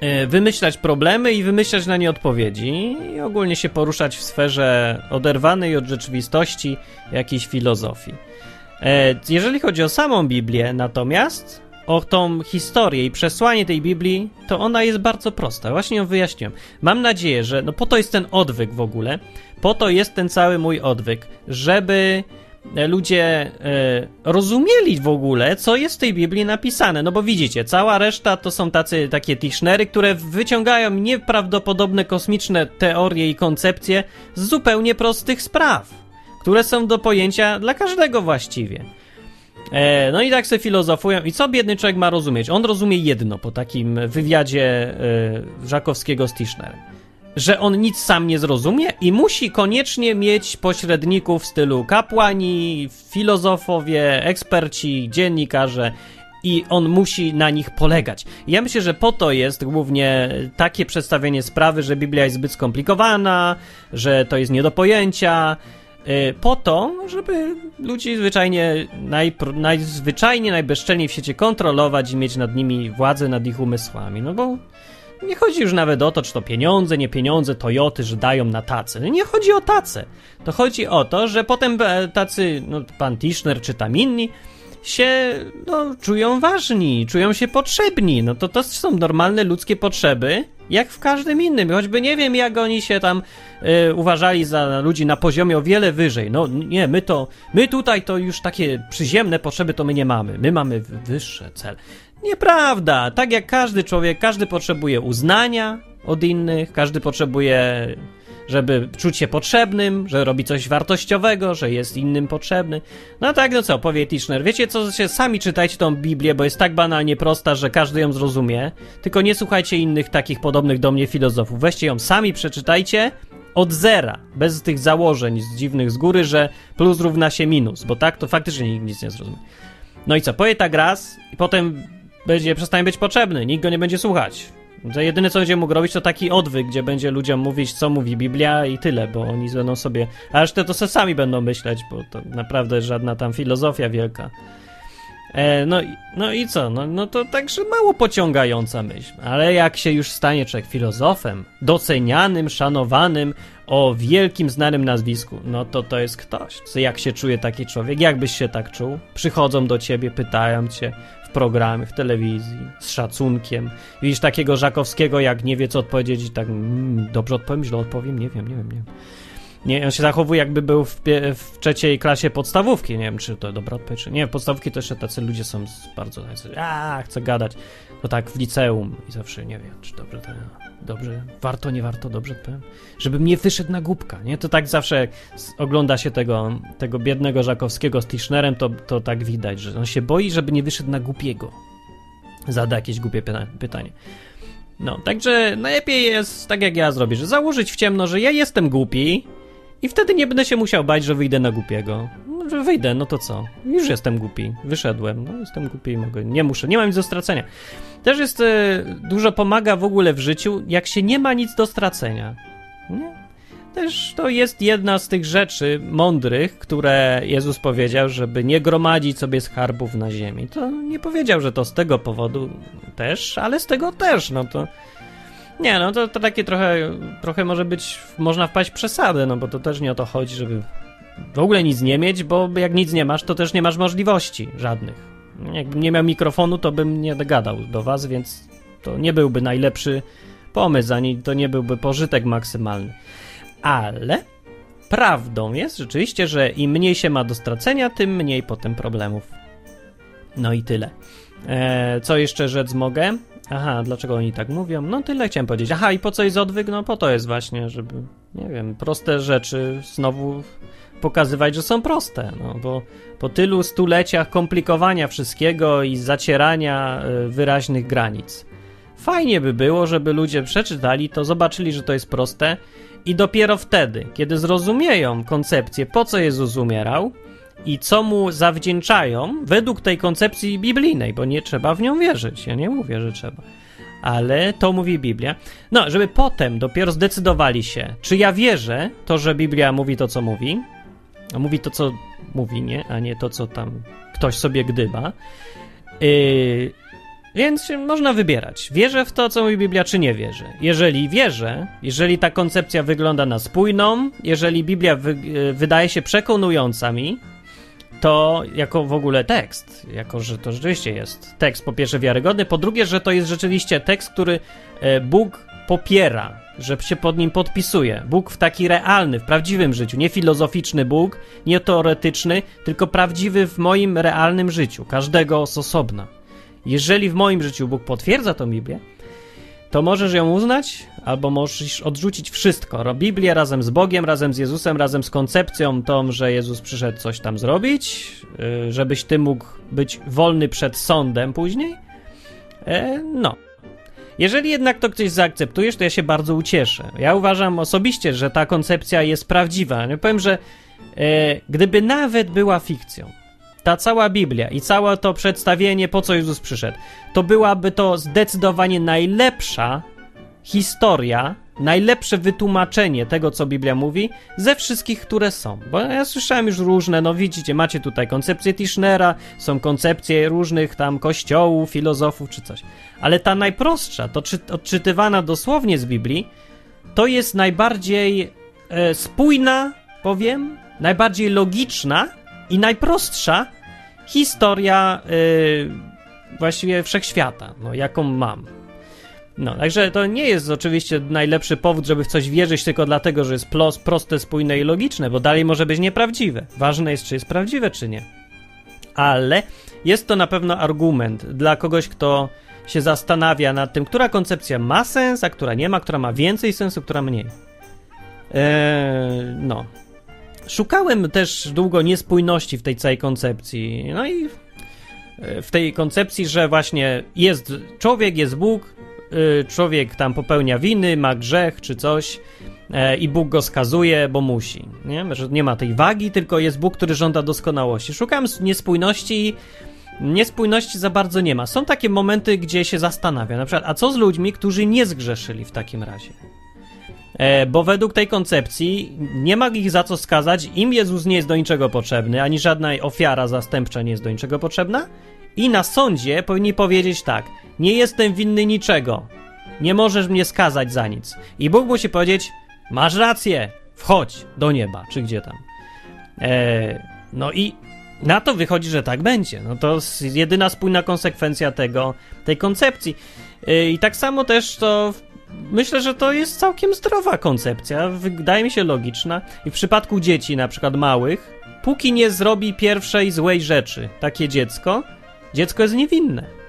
e, wymyślać problemy i wymyślać na nie odpowiedzi i ogólnie się poruszać w sferze oderwanej od rzeczywistości jakiejś filozofii. E, jeżeli chodzi o samą Biblię, natomiast o tą historię i przesłanie tej Biblii, to ona jest bardzo prosta. Właśnie ją wyjaśniłem. Mam nadzieję, że no po to jest ten odwyk w ogóle, po to jest ten cały mój odwyk, żeby E, ludzie e, rozumieli w ogóle, co jest w tej Biblii napisane. No bo widzicie, cała reszta to są tacy, takie tischnery, które wyciągają nieprawdopodobne kosmiczne teorie i koncepcje z zupełnie prostych spraw, które są do pojęcia dla każdego właściwie. E, no i tak sobie filozofują. I co biedny człowiek ma rozumieć? On rozumie jedno po takim wywiadzie e, Żakowskiego z Tischnerem że on nic sam nie zrozumie i musi koniecznie mieć pośredników w stylu kapłani, filozofowie, eksperci, dziennikarze i on musi na nich polegać. Ja myślę, że po to jest głównie takie przedstawienie sprawy, że Biblia jest zbyt skomplikowana, że to jest nie do pojęcia. Y, po to, żeby ludzi zwyczajnie, najpr- najzwyczajniej, najbezczelniej w świecie kontrolować i mieć nad nimi władzę, nad ich umysłami. No bo nie chodzi już nawet o to, czy to pieniądze, nie pieniądze, Toyoty, że dają na tacy. No nie chodzi o tacę. To chodzi o to, że potem e, tacy, no pan Tischner czy tam inni, się no, czują ważni, czują się potrzebni. No to to są normalne ludzkie potrzeby, jak w każdym innym. Choćby nie wiem, jak oni się tam y, uważali za ludzi na poziomie o wiele wyżej. No nie, my to, my tutaj to już takie przyziemne potrzeby to my nie mamy. My mamy wyższe cele. Nieprawda. Tak jak każdy człowiek, każdy potrzebuje uznania od innych, każdy potrzebuje, żeby czuć się potrzebnym, że robi coś wartościowego, że jest innym potrzebny. No tak, no co, powie Tischner. Wiecie co, się sami czytajcie tą Biblię, bo jest tak banalnie prosta, że każdy ją zrozumie. Tylko nie słuchajcie innych takich podobnych do mnie filozofów. Weźcie ją sami, przeczytajcie od zera, bez tych założeń z dziwnych z góry, że plus równa się minus, bo tak to faktycznie nikt nic nie zrozumie. No i co, powie tak raz i potem będzie, przestanie być potrzebny, nikt go nie będzie słuchać. Że jedyne co będzie mógł robić to taki odwyk, gdzie będzie ludziom mówić, co mówi Biblia i tyle, bo oni będą sobie. A resztę to sobie sami będą myśleć, bo to naprawdę żadna tam filozofia wielka. E, no, no i co? No, no to także mało pociągająca myśl. Ale jak się już stanie człowiek filozofem, docenianym, szanowanym, o wielkim, znanym nazwisku, no to to jest ktoś. Jak się czuje taki człowiek? Jak byś się tak czuł? Przychodzą do ciebie, pytają cię, programy, w telewizji, z szacunkiem. Widzisz takiego Żakowskiego, jak nie wie co odpowiedzieć i tak mm, dobrze odpowiem, źle odpowiem, nie wiem, nie wiem, nie wiem. Nie, on się zachowuje jakby był w, w trzeciej klasie podstawówki. Nie wiem, czy to dobra odpowiedź, czy nie. Podstawówki to jeszcze tacy ludzie są bardzo... A, chcę gadać. To tak w liceum i zawsze nie wiem, czy dobrze to... Dobrze, warto, nie warto, dobrze powiem. Żebym nie wyszedł na głupka, nie? To tak zawsze ogląda się tego, tego biednego Żakowskiego z Tischnerem, to, to tak widać, że on się boi, żeby nie wyszedł na głupiego. Zada jakieś głupie pytanie. No, także najlepiej jest, tak jak ja zrobię, że założyć w ciemno, że ja jestem głupi, i wtedy nie będę się musiał bać, że wyjdę na głupiego. Wyjdę, no to co? Już jestem głupi. Wyszedłem. No, jestem głupi i mogę. Nie muszę, nie mam nic do stracenia. Też jest e, dużo pomaga w ogóle w życiu, jak się nie ma nic do stracenia. Nie? też to jest jedna z tych rzeczy mądrych, które Jezus powiedział, żeby nie gromadzić sobie skarbów na ziemi. To nie powiedział, że to z tego powodu też, ale z tego też, no to... Nie, no to, to takie trochę, trochę może być, można wpaść w przesadę, no bo to też nie o to chodzi, żeby w ogóle nic nie mieć, bo jak nic nie masz, to też nie masz możliwości żadnych. Jakbym nie miał mikrofonu, to bym nie gadał do was, więc to nie byłby najlepszy pomysł, ani to nie byłby pożytek maksymalny. Ale prawdą jest rzeczywiście, że im mniej się ma do stracenia, tym mniej potem problemów. No i tyle. Eee, co jeszcze rzec mogę? Aha, dlaczego oni tak mówią? No tyle chciałem powiedzieć. Aha, i po co jest odwyk? No po to jest właśnie, żeby, nie wiem, proste rzeczy znowu pokazywać, że są proste, no bo po tylu stuleciach komplikowania wszystkiego i zacierania y, wyraźnych granic. Fajnie by było, żeby ludzie przeczytali to, zobaczyli, że to jest proste i dopiero wtedy, kiedy zrozumieją koncepcję, po co Jezus umierał i co mu zawdzięczają, według tej koncepcji biblijnej, bo nie trzeba w nią wierzyć. Ja nie mówię, że trzeba. Ale to mówi Biblia. No, żeby potem dopiero zdecydowali się, czy ja wierzę to, że Biblia mówi to, co mówi, mówi to, co mówi, nie? A nie to, co tam ktoś sobie gdyba. Yy, więc można wybierać. Wierzę w to, co mówi Biblia, czy nie wierzę. Jeżeli wierzę, jeżeli ta koncepcja wygląda na spójną, jeżeli Biblia wy, yy, wydaje się przekonująca mi, to jako w ogóle tekst, jako że to rzeczywiście jest tekst po pierwsze wiarygodny, po drugie, że to jest rzeczywiście tekst, który yy, Bóg popiera, że się pod nim podpisuje. Bóg w taki realny, w prawdziwym życiu, nie filozoficzny Bóg, nie teoretyczny, tylko prawdziwy w moim realnym życiu, każdego z osobna. Jeżeli w moim życiu Bóg potwierdza tą Biblię, to możesz ją uznać, albo możesz odrzucić wszystko. Biblię razem z Bogiem, razem z Jezusem, razem z koncepcją tą, że Jezus przyszedł coś tam zrobić, y, żebyś ty mógł być wolny przed sądem później. E, no. Jeżeli jednak to ktoś zaakceptujesz, to ja się bardzo ucieszę. Ja uważam osobiście, że ta koncepcja jest prawdziwa. Ja powiem, że e, gdyby nawet była fikcją, ta cała Biblia i całe to przedstawienie, po co Jezus przyszedł, to byłaby to zdecydowanie najlepsza historia, najlepsze wytłumaczenie tego, co Biblia mówi, ze wszystkich, które są. Bo ja słyszałem już różne, no widzicie, macie tutaj koncepcję Tischnera, są koncepcje różnych tam kościołów, filozofów czy coś. Ale ta najprostsza, to czy, odczytywana dosłownie z Biblii, to jest najbardziej e, spójna, powiem, najbardziej logiczna i najprostsza historia e, właściwie wszechświata, no, jaką mam. No, także to nie jest oczywiście najlepszy powód, żeby w coś wierzyć tylko dlatego, że jest plos, proste, spójne i logiczne, bo dalej może być nieprawdziwe. Ważne jest, czy jest prawdziwe, czy nie. Ale jest to na pewno argument dla kogoś, kto się zastanawia nad tym, która koncepcja ma sens, a która nie ma, która ma więcej sensu, która mniej. Eee, no. Szukałem też długo niespójności w tej całej koncepcji. No i w tej koncepcji, że właśnie jest człowiek, jest Bóg, człowiek tam popełnia winy, ma grzech czy coś e, i Bóg go skazuje, bo musi. Nie? Że nie ma tej wagi, tylko jest Bóg, który żąda doskonałości. Szukałem niespójności i niespójności za bardzo nie ma. Są takie momenty, gdzie się zastanawia, na przykład, a co z ludźmi, którzy nie zgrzeszyli w takim razie? E, bo według tej koncepcji nie ma ich za co skazać, im Jezus nie jest do niczego potrzebny, ani żadna ofiara zastępcza nie jest do niczego potrzebna. I na sądzie powinni powiedzieć tak: Nie jestem winny niczego, nie możesz mnie skazać za nic. I Bóg musi powiedzieć: Masz rację, wchodź do nieba, czy gdzie tam. E, no i na to wychodzi, że tak będzie. No to jest jedyna spójna konsekwencja tego, tej koncepcji. E, I tak samo też to myślę, że to jest całkiem zdrowa koncepcja, wydaje mi się logiczna. I w przypadku dzieci, na przykład małych, póki nie zrobi pierwszej złej rzeczy, takie dziecko, dziecko jest niewinne.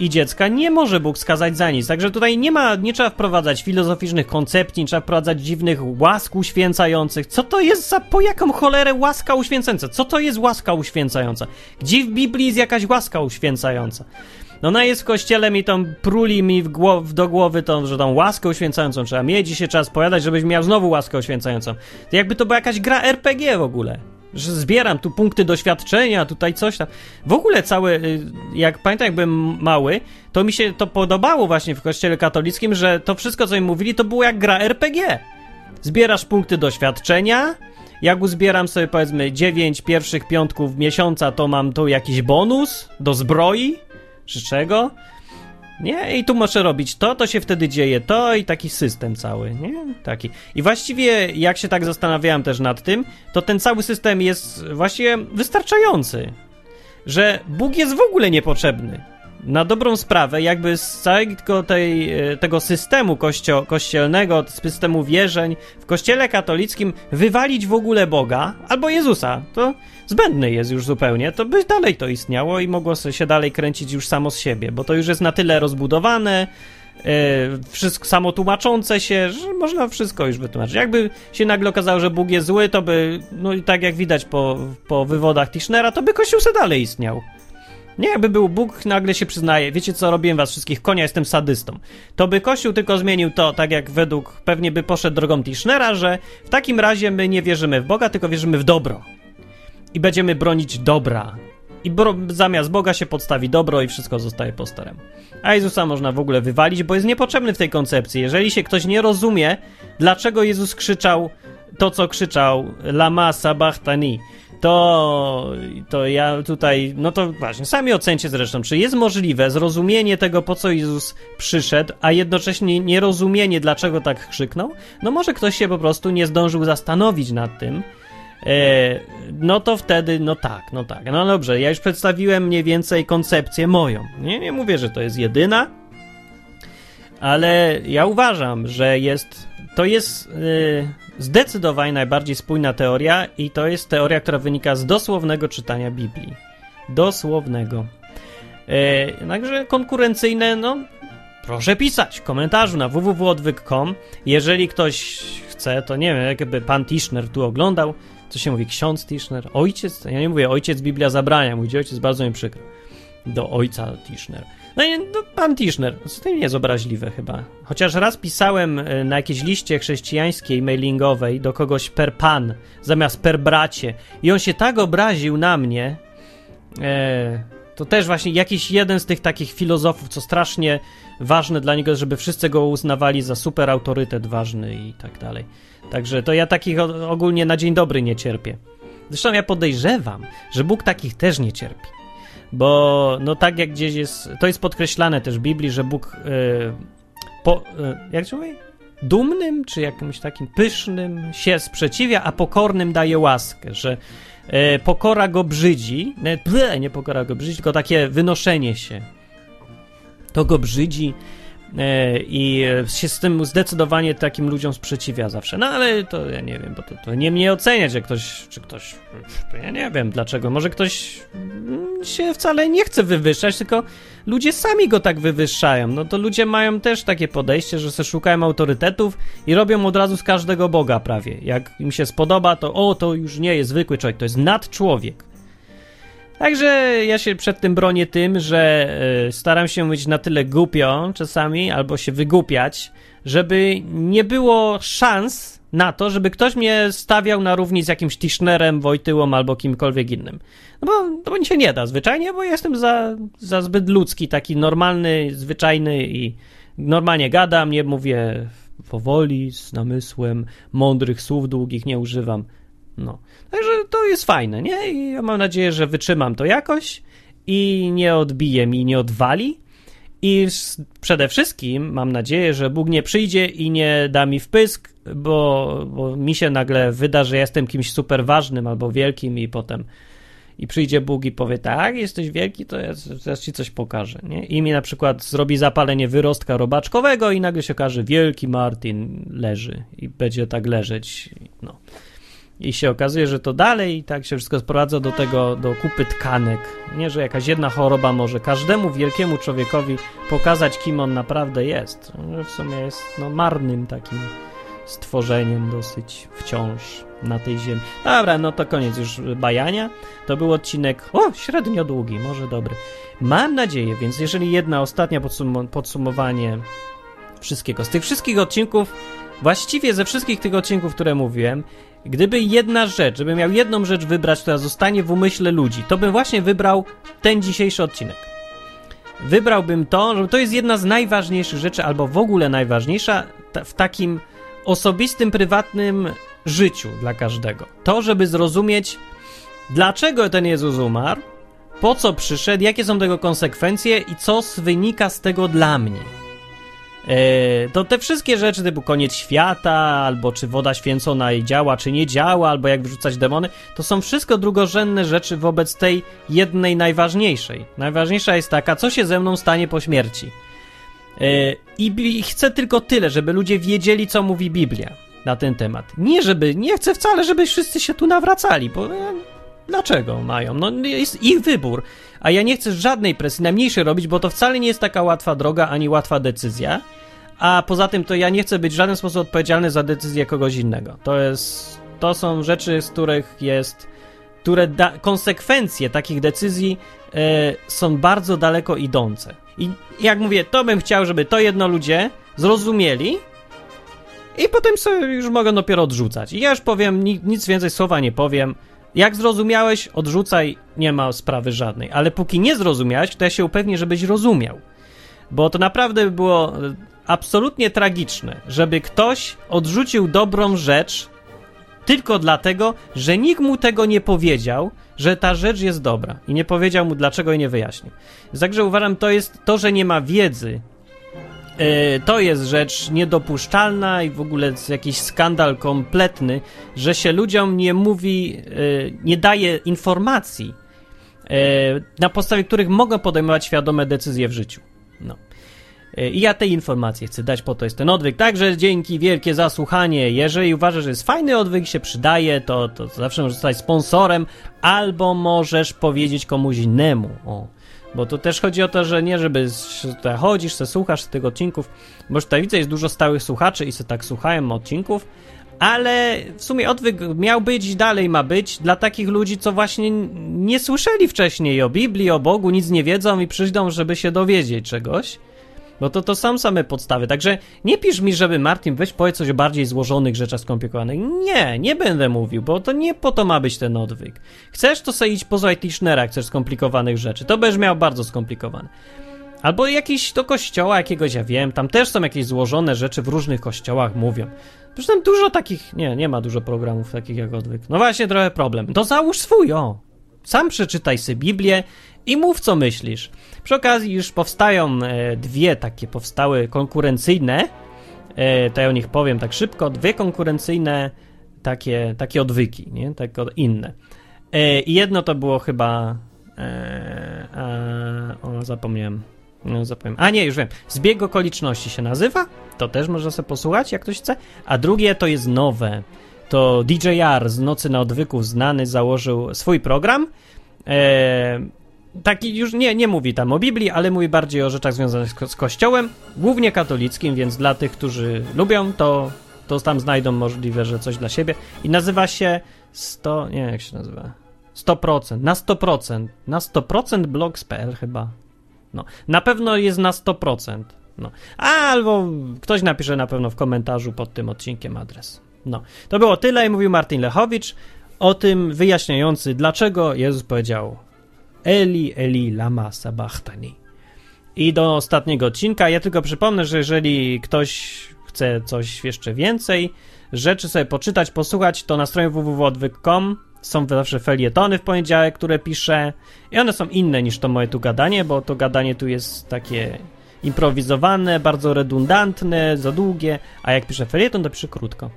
I dziecka nie może Bóg skazać za nic. Także tutaj nie ma, nie trzeba wprowadzać filozoficznych koncepcji, nie trzeba wprowadzać dziwnych łask uświęcających. Co to jest za, po jaką cholerę łaska uświęcająca? Co to jest łaska uświęcająca? Gdzie w Biblii jest jakaś łaska uświęcająca? No ona jest w kościele, mi tam pruli mi w głow, do głowy tą, że tą łaskę uświęcającą trzeba mieć się trzeba spowiadać, żebyś miał znowu łaskę uświęcającą. To jakby to była jakaś gra RPG w ogóle. Że zbieram tu punkty doświadczenia, tutaj coś tam. W ogóle całe, y, jak pamiętam, jak byłem mały, to mi się to podobało właśnie w kościele katolickim, że to wszystko, co im mówili, to było jak gra RPG. zbierasz punkty doświadczenia. Jak uzbieram sobie powiedzmy 9 pierwszych piątków miesiąca, to mam tu jakiś bonus do zbroi czy czego. Nie, i tu muszę robić to, to się wtedy dzieje to i taki system cały, nie? Taki. I właściwie, jak się tak zastanawiałem też nad tym, to ten cały system jest właściwie wystarczający. Że Bóg jest w ogóle niepotrzebny. Na dobrą sprawę, jakby z całego tej, e, tego systemu kościo, kościelnego, systemu wierzeń w kościele katolickim wywalić w ogóle Boga albo Jezusa, to zbędny jest już zupełnie, to by dalej to istniało i mogło się dalej kręcić już samo z siebie, bo to już jest na tyle rozbudowane, yy, wszystko samo tłumaczące się, że można wszystko już wytłumaczyć. Jakby się nagle okazało, że Bóg jest zły, to by, no i tak jak widać po, po wywodach Tischnera, to by Kościół se dalej istniał. Nie, jakby był Bóg, nagle się przyznaje, wiecie co, robiłem was wszystkich konia, jestem sadystą. To by Kościół tylko zmienił to, tak jak według, pewnie by poszedł drogą Tischnera, że w takim razie my nie wierzymy w Boga, tylko wierzymy w dobro i będziemy bronić dobra. I bro, zamiast Boga się podstawi dobro i wszystko zostaje po staremu. A Jezusa można w ogóle wywalić, bo jest niepotrzebny w tej koncepcji. Jeżeli się ktoś nie rozumie, dlaczego Jezus krzyczał to, co krzyczał Lama Sabachtani, to, to ja tutaj, no to właśnie, sami ocencie zresztą, czy jest możliwe zrozumienie tego, po co Jezus przyszedł, a jednocześnie nierozumienie, dlaczego tak krzyknął? No może ktoś się po prostu nie zdążył zastanowić nad tym, E, no to wtedy, no tak, no tak. No dobrze, ja już przedstawiłem mniej więcej koncepcję moją. Nie, nie mówię, że to jest jedyna, ale ja uważam, że jest, to jest yy, zdecydowanie najbardziej spójna teoria i to jest teoria, która wynika z dosłownego czytania Biblii. Dosłownego. Yy, także konkurencyjne, no proszę pisać w komentarzu na www.odwyk.com. Jeżeli ktoś chce, to nie wiem, jakby pan Tischner tu oglądał, co się mówi, ksiądz Tischner, ojciec, ja nie mówię ojciec, Biblia zabrania, mój ojciec bardzo mi przykro, do ojca Tischner. No i no, pan Tischner, to nie jest obraźliwe chyba. Chociaż raz pisałem e, na jakiejś liście chrześcijańskiej mailingowej do kogoś per pan, zamiast per bracie i on się tak obraził na mnie, e, to też właśnie jakiś jeden z tych takich filozofów, co strasznie ważne dla niego, żeby wszyscy go uznawali za super autorytet ważny i tak dalej. Także to ja takich ogólnie na dzień dobry nie cierpię. Zresztą ja podejrzewam, że Bóg takich też nie cierpi. Bo no tak jak gdzieś jest, to jest podkreślane też w Biblii, że Bóg yy, po, yy, jak się mówi? Dumnym, czy jakimś takim pysznym się sprzeciwia, a pokornym daje łaskę, że yy, pokora go brzydzi, nie, nie pokora go brzydzi, tylko takie wynoszenie się. To go brzydzi, i się z tym zdecydowanie takim ludziom sprzeciwia zawsze. No ale to ja nie wiem, bo to, to nie mnie oceniać, że ktoś, czy ktoś, to ja nie wiem dlaczego. Może ktoś się wcale nie chce wywyższać, tylko ludzie sami go tak wywyższają. No to ludzie mają też takie podejście, że se szukają autorytetów i robią od razu z każdego Boga prawie. Jak im się spodoba, to o, to już nie jest zwykły człowiek, to jest nadczłowiek. Także ja się przed tym bronię tym, że e, staram się być na tyle głupio czasami, albo się wygłupiać, żeby nie było szans na to, żeby ktoś mnie stawiał na równi z jakimś Tischnerem, Wojtyłą albo kimkolwiek innym. No bo, no bo się nie da zwyczajnie, bo jestem za, za zbyt ludzki, taki normalny, zwyczajny i normalnie gadam, nie mówię powoli, z namysłem, mądrych słów długich nie używam. No. Także to jest fajne, nie? I ja mam nadzieję, że wytrzymam to jakoś i nie odbije mi, nie odwali. I przede wszystkim mam nadzieję, że Bóg nie przyjdzie i nie da mi wpysk, bo, bo mi się nagle wyda, że jestem kimś super ważnym albo wielkim i potem i przyjdzie Bóg i powie, tak, jesteś wielki, to ja teraz ci coś pokażę, nie? I mi na przykład zrobi zapalenie wyrostka robaczkowego i nagle się okaże, wielki Martin leży i będzie tak leżeć, no. I się okazuje, że to dalej i tak się wszystko sprowadza do tego, do kupy tkanek. Nie, że jakaś jedna choroba może każdemu wielkiemu człowiekowi pokazać, kim on naprawdę jest. Że w sumie jest no, marnym takim stworzeniem dosyć wciąż na tej ziemi. Dobra, no to koniec już bajania. To był odcinek, o, średnio długi, może dobry. Mam nadzieję, więc jeżeli jedna ostatnia podsum podsumowanie wszystkiego. Z tych wszystkich odcinków, właściwie ze wszystkich tych odcinków, które mówiłem, Gdyby jedna rzecz, żebym miał jedną rzecz wybrać, która zostanie w umyśle ludzi, to bym właśnie wybrał ten dzisiejszy odcinek. Wybrałbym to, że to jest jedna z najważniejszych rzeczy, albo w ogóle najważniejsza w takim osobistym, prywatnym życiu dla każdego. To, żeby zrozumieć, dlaczego ten Jezus umarł, po co przyszedł, jakie są tego konsekwencje i co wynika z tego dla mnie. E, to te wszystkie rzeczy typu koniec świata, albo czy woda święcona działa, czy nie działa, albo jak wyrzucać demony, to są wszystko drugorzędne rzeczy wobec tej jednej najważniejszej. Najważniejsza jest taka, co się ze mną stanie po śmierci. E, I chcę tylko tyle, żeby ludzie wiedzieli, co mówi Biblia na ten temat. Nie żeby, nie chcę wcale, żeby wszyscy się tu nawracali, bo dlaczego mają? No jest ich wybór. A ja nie chcę żadnej presji, najmniejszej robić, bo to wcale nie jest taka łatwa droga, ani łatwa decyzja. A poza tym to ja nie chcę być w żaden sposób odpowiedzialny za decyzję kogoś innego. To jest, to są rzeczy, z których jest, które da, konsekwencje takich decyzji e, są bardzo daleko idące. I jak mówię, to bym chciał, żeby to jedno ludzie zrozumieli i potem sobie już mogą dopiero odrzucać. I ja już powiem, nic więcej słowa nie powiem. Jak zrozumiałeś, odrzucaj, nie ma sprawy żadnej. Ale póki nie zrozumiałeś, to ja się upewnię, żebyś rozumiał. Bo to naprawdę by było e, absolutnie tragiczne, żeby ktoś odrzucił dobrą rzecz tylko dlatego, że nikt mu tego nie powiedział, że ta rzecz jest dobra i nie powiedział mu dlaczego i nie wyjaśnił. Także uważam, to jest to, że nie ma wiedzy to jest rzecz niedopuszczalna i w ogóle jakiś skandal kompletny, że się ludziom nie mówi, e, nie daje informacji, e, na podstawie których mogą podejmować świadome decyzje w życiu. No. I ja tej informacji chcę dać, po to jest ten odwyk. Także dzięki wielkie za słuchanie. Jeżeli uważasz, że jest fajny odwyk, się przydaje, to, to zawsze możesz zostać sponsorem, albo możesz powiedzieć komuś innemu. O. Bo tu też chodzi o to, że nie, żeby tutaj chodzisz, se słuchasz tych odcinków, bo tutaj widzę, jest dużo stałych słuchaczy i se tak słuchają odcinków, ale w sumie odwyk miał być dalej ma być dla takich ludzi, co właśnie nie słyszeli wcześniej o Biblii, o Bogu, nic nie wiedzą i przyjdą, żeby się dowiedzieć czegoś. Bo to to są same podstawy. Także nie pisz mi, żeby Martin weź powiedz coś o bardziej złożonych rzeczach skomplikowanych. Nie, nie będę mówił, bo to nie po to ma być ten odwyk. Chcesz, to sobie idź poza Tichnera, chcesz skomplikowanych rzeczy. To będziesz miał bardzo skomplikowane. Albo jakiś do kościoła jakiegoś, ja wiem, tam też są jakieś złożone rzeczy w różnych kościołach mówią. Przecież tam dużo takich, nie, nie ma dużo programów takich jak odwyk. No właśnie, trochę problem. To załóż swój, o. Sam przeczytaj sobie Biblię i mów, co myślisz. Przy okazji już powstają e, dwie takie powstały konkurencyjne, e, to ja o nich powiem tak szybko, dwie konkurencyjne takie, takie odwyki, nie? Tak inne. E, I jedno to było chyba... O, zapomniałem. No, zapomniałem. A nie, już wiem. Zbieg okoliczności się nazywa. To też można sobie posłuchać, jak ktoś chce. A drugie to jest nowe. To DJR z Nocy na Odwyku znany założył swój program. E, taki już nie, nie mówi tam o Biblii, ale mówi bardziej o rzeczach związanych z, z Kościołem, głównie katolickim, więc dla tych, którzy lubią, to, to tam znajdą możliwe, że coś dla siebie. I nazywa się 100, nie jak się nazywa, 100%, na 100%, na 100% blogs.pl chyba. No, na pewno jest na 100%. No. A, albo ktoś napisze na pewno w komentarzu pod tym odcinkiem adres. No, to było tyle i mówił Martin Lechowicz o tym wyjaśniający, dlaczego Jezus powiedział Eli, Eli, lama sabachthani. I do ostatniego odcinka. Ja tylko przypomnę, że jeżeli ktoś chce coś jeszcze więcej, rzeczy sobie poczytać, posłuchać, to na stronie www.odwyk.com są zawsze felietony w poniedziałek, które piszę i one są inne niż to moje tu gadanie, bo to gadanie tu jest takie improwizowane, bardzo redundantne, za długie, a jak piszę felieton, to piszę krótko.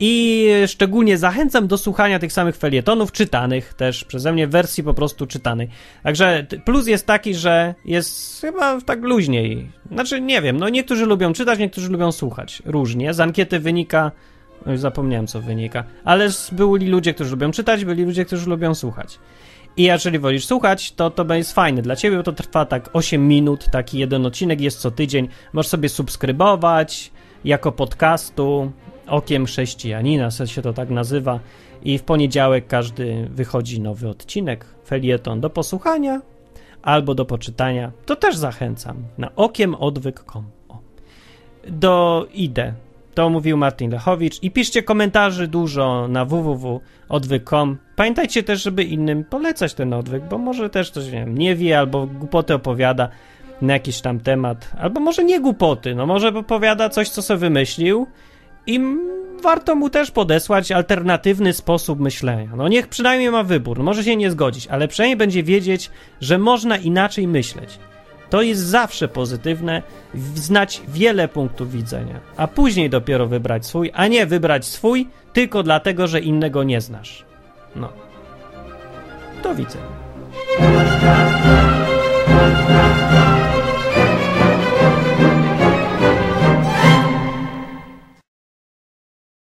I szczególnie zachęcam do słuchania tych samych felietonów, czytanych też przeze mnie, w wersji po prostu czytanej. Także plus jest taki, że jest chyba tak luźniej. Znaczy, nie wiem, no niektórzy lubią czytać, niektórzy lubią słuchać. Różnie. Z ankiety wynika, no już zapomniałem co wynika, ale byli ludzie, którzy lubią czytać, byli ludzie, którzy lubią słuchać. I jeżeli wolisz słuchać, to to będzie fajne dla ciebie, bo to trwa tak 8 minut, taki jeden odcinek jest co tydzień. Możesz sobie subskrybować jako podcastu, Okiem Chrześcijanina, się to tak nazywa. I w poniedziałek każdy wychodzi nowy odcinek, felieton do posłuchania albo do poczytania. To też zachęcam na okiemodwyk.com. Do idę. To mówił Martin Lechowicz. I piszcie komentarzy dużo na www.odwyk.com. Pamiętajcie też, żeby innym polecać ten odwyk, bo może też coś nie, wiem, nie wie albo głupoty opowiada na jakiś tam temat, albo może nie głupoty, no może opowiada coś, co sobie wymyślił i warto mu też podesłać alternatywny sposób myślenia. No niech przynajmniej ma wybór, może się nie zgodzić, ale przynajmniej będzie wiedzieć, że można inaczej myśleć. To jest zawsze pozytywne, znać wiele punktów widzenia, a później dopiero wybrać swój, a nie wybrać swój tylko dlatego, że innego nie znasz. No. Do widzenia.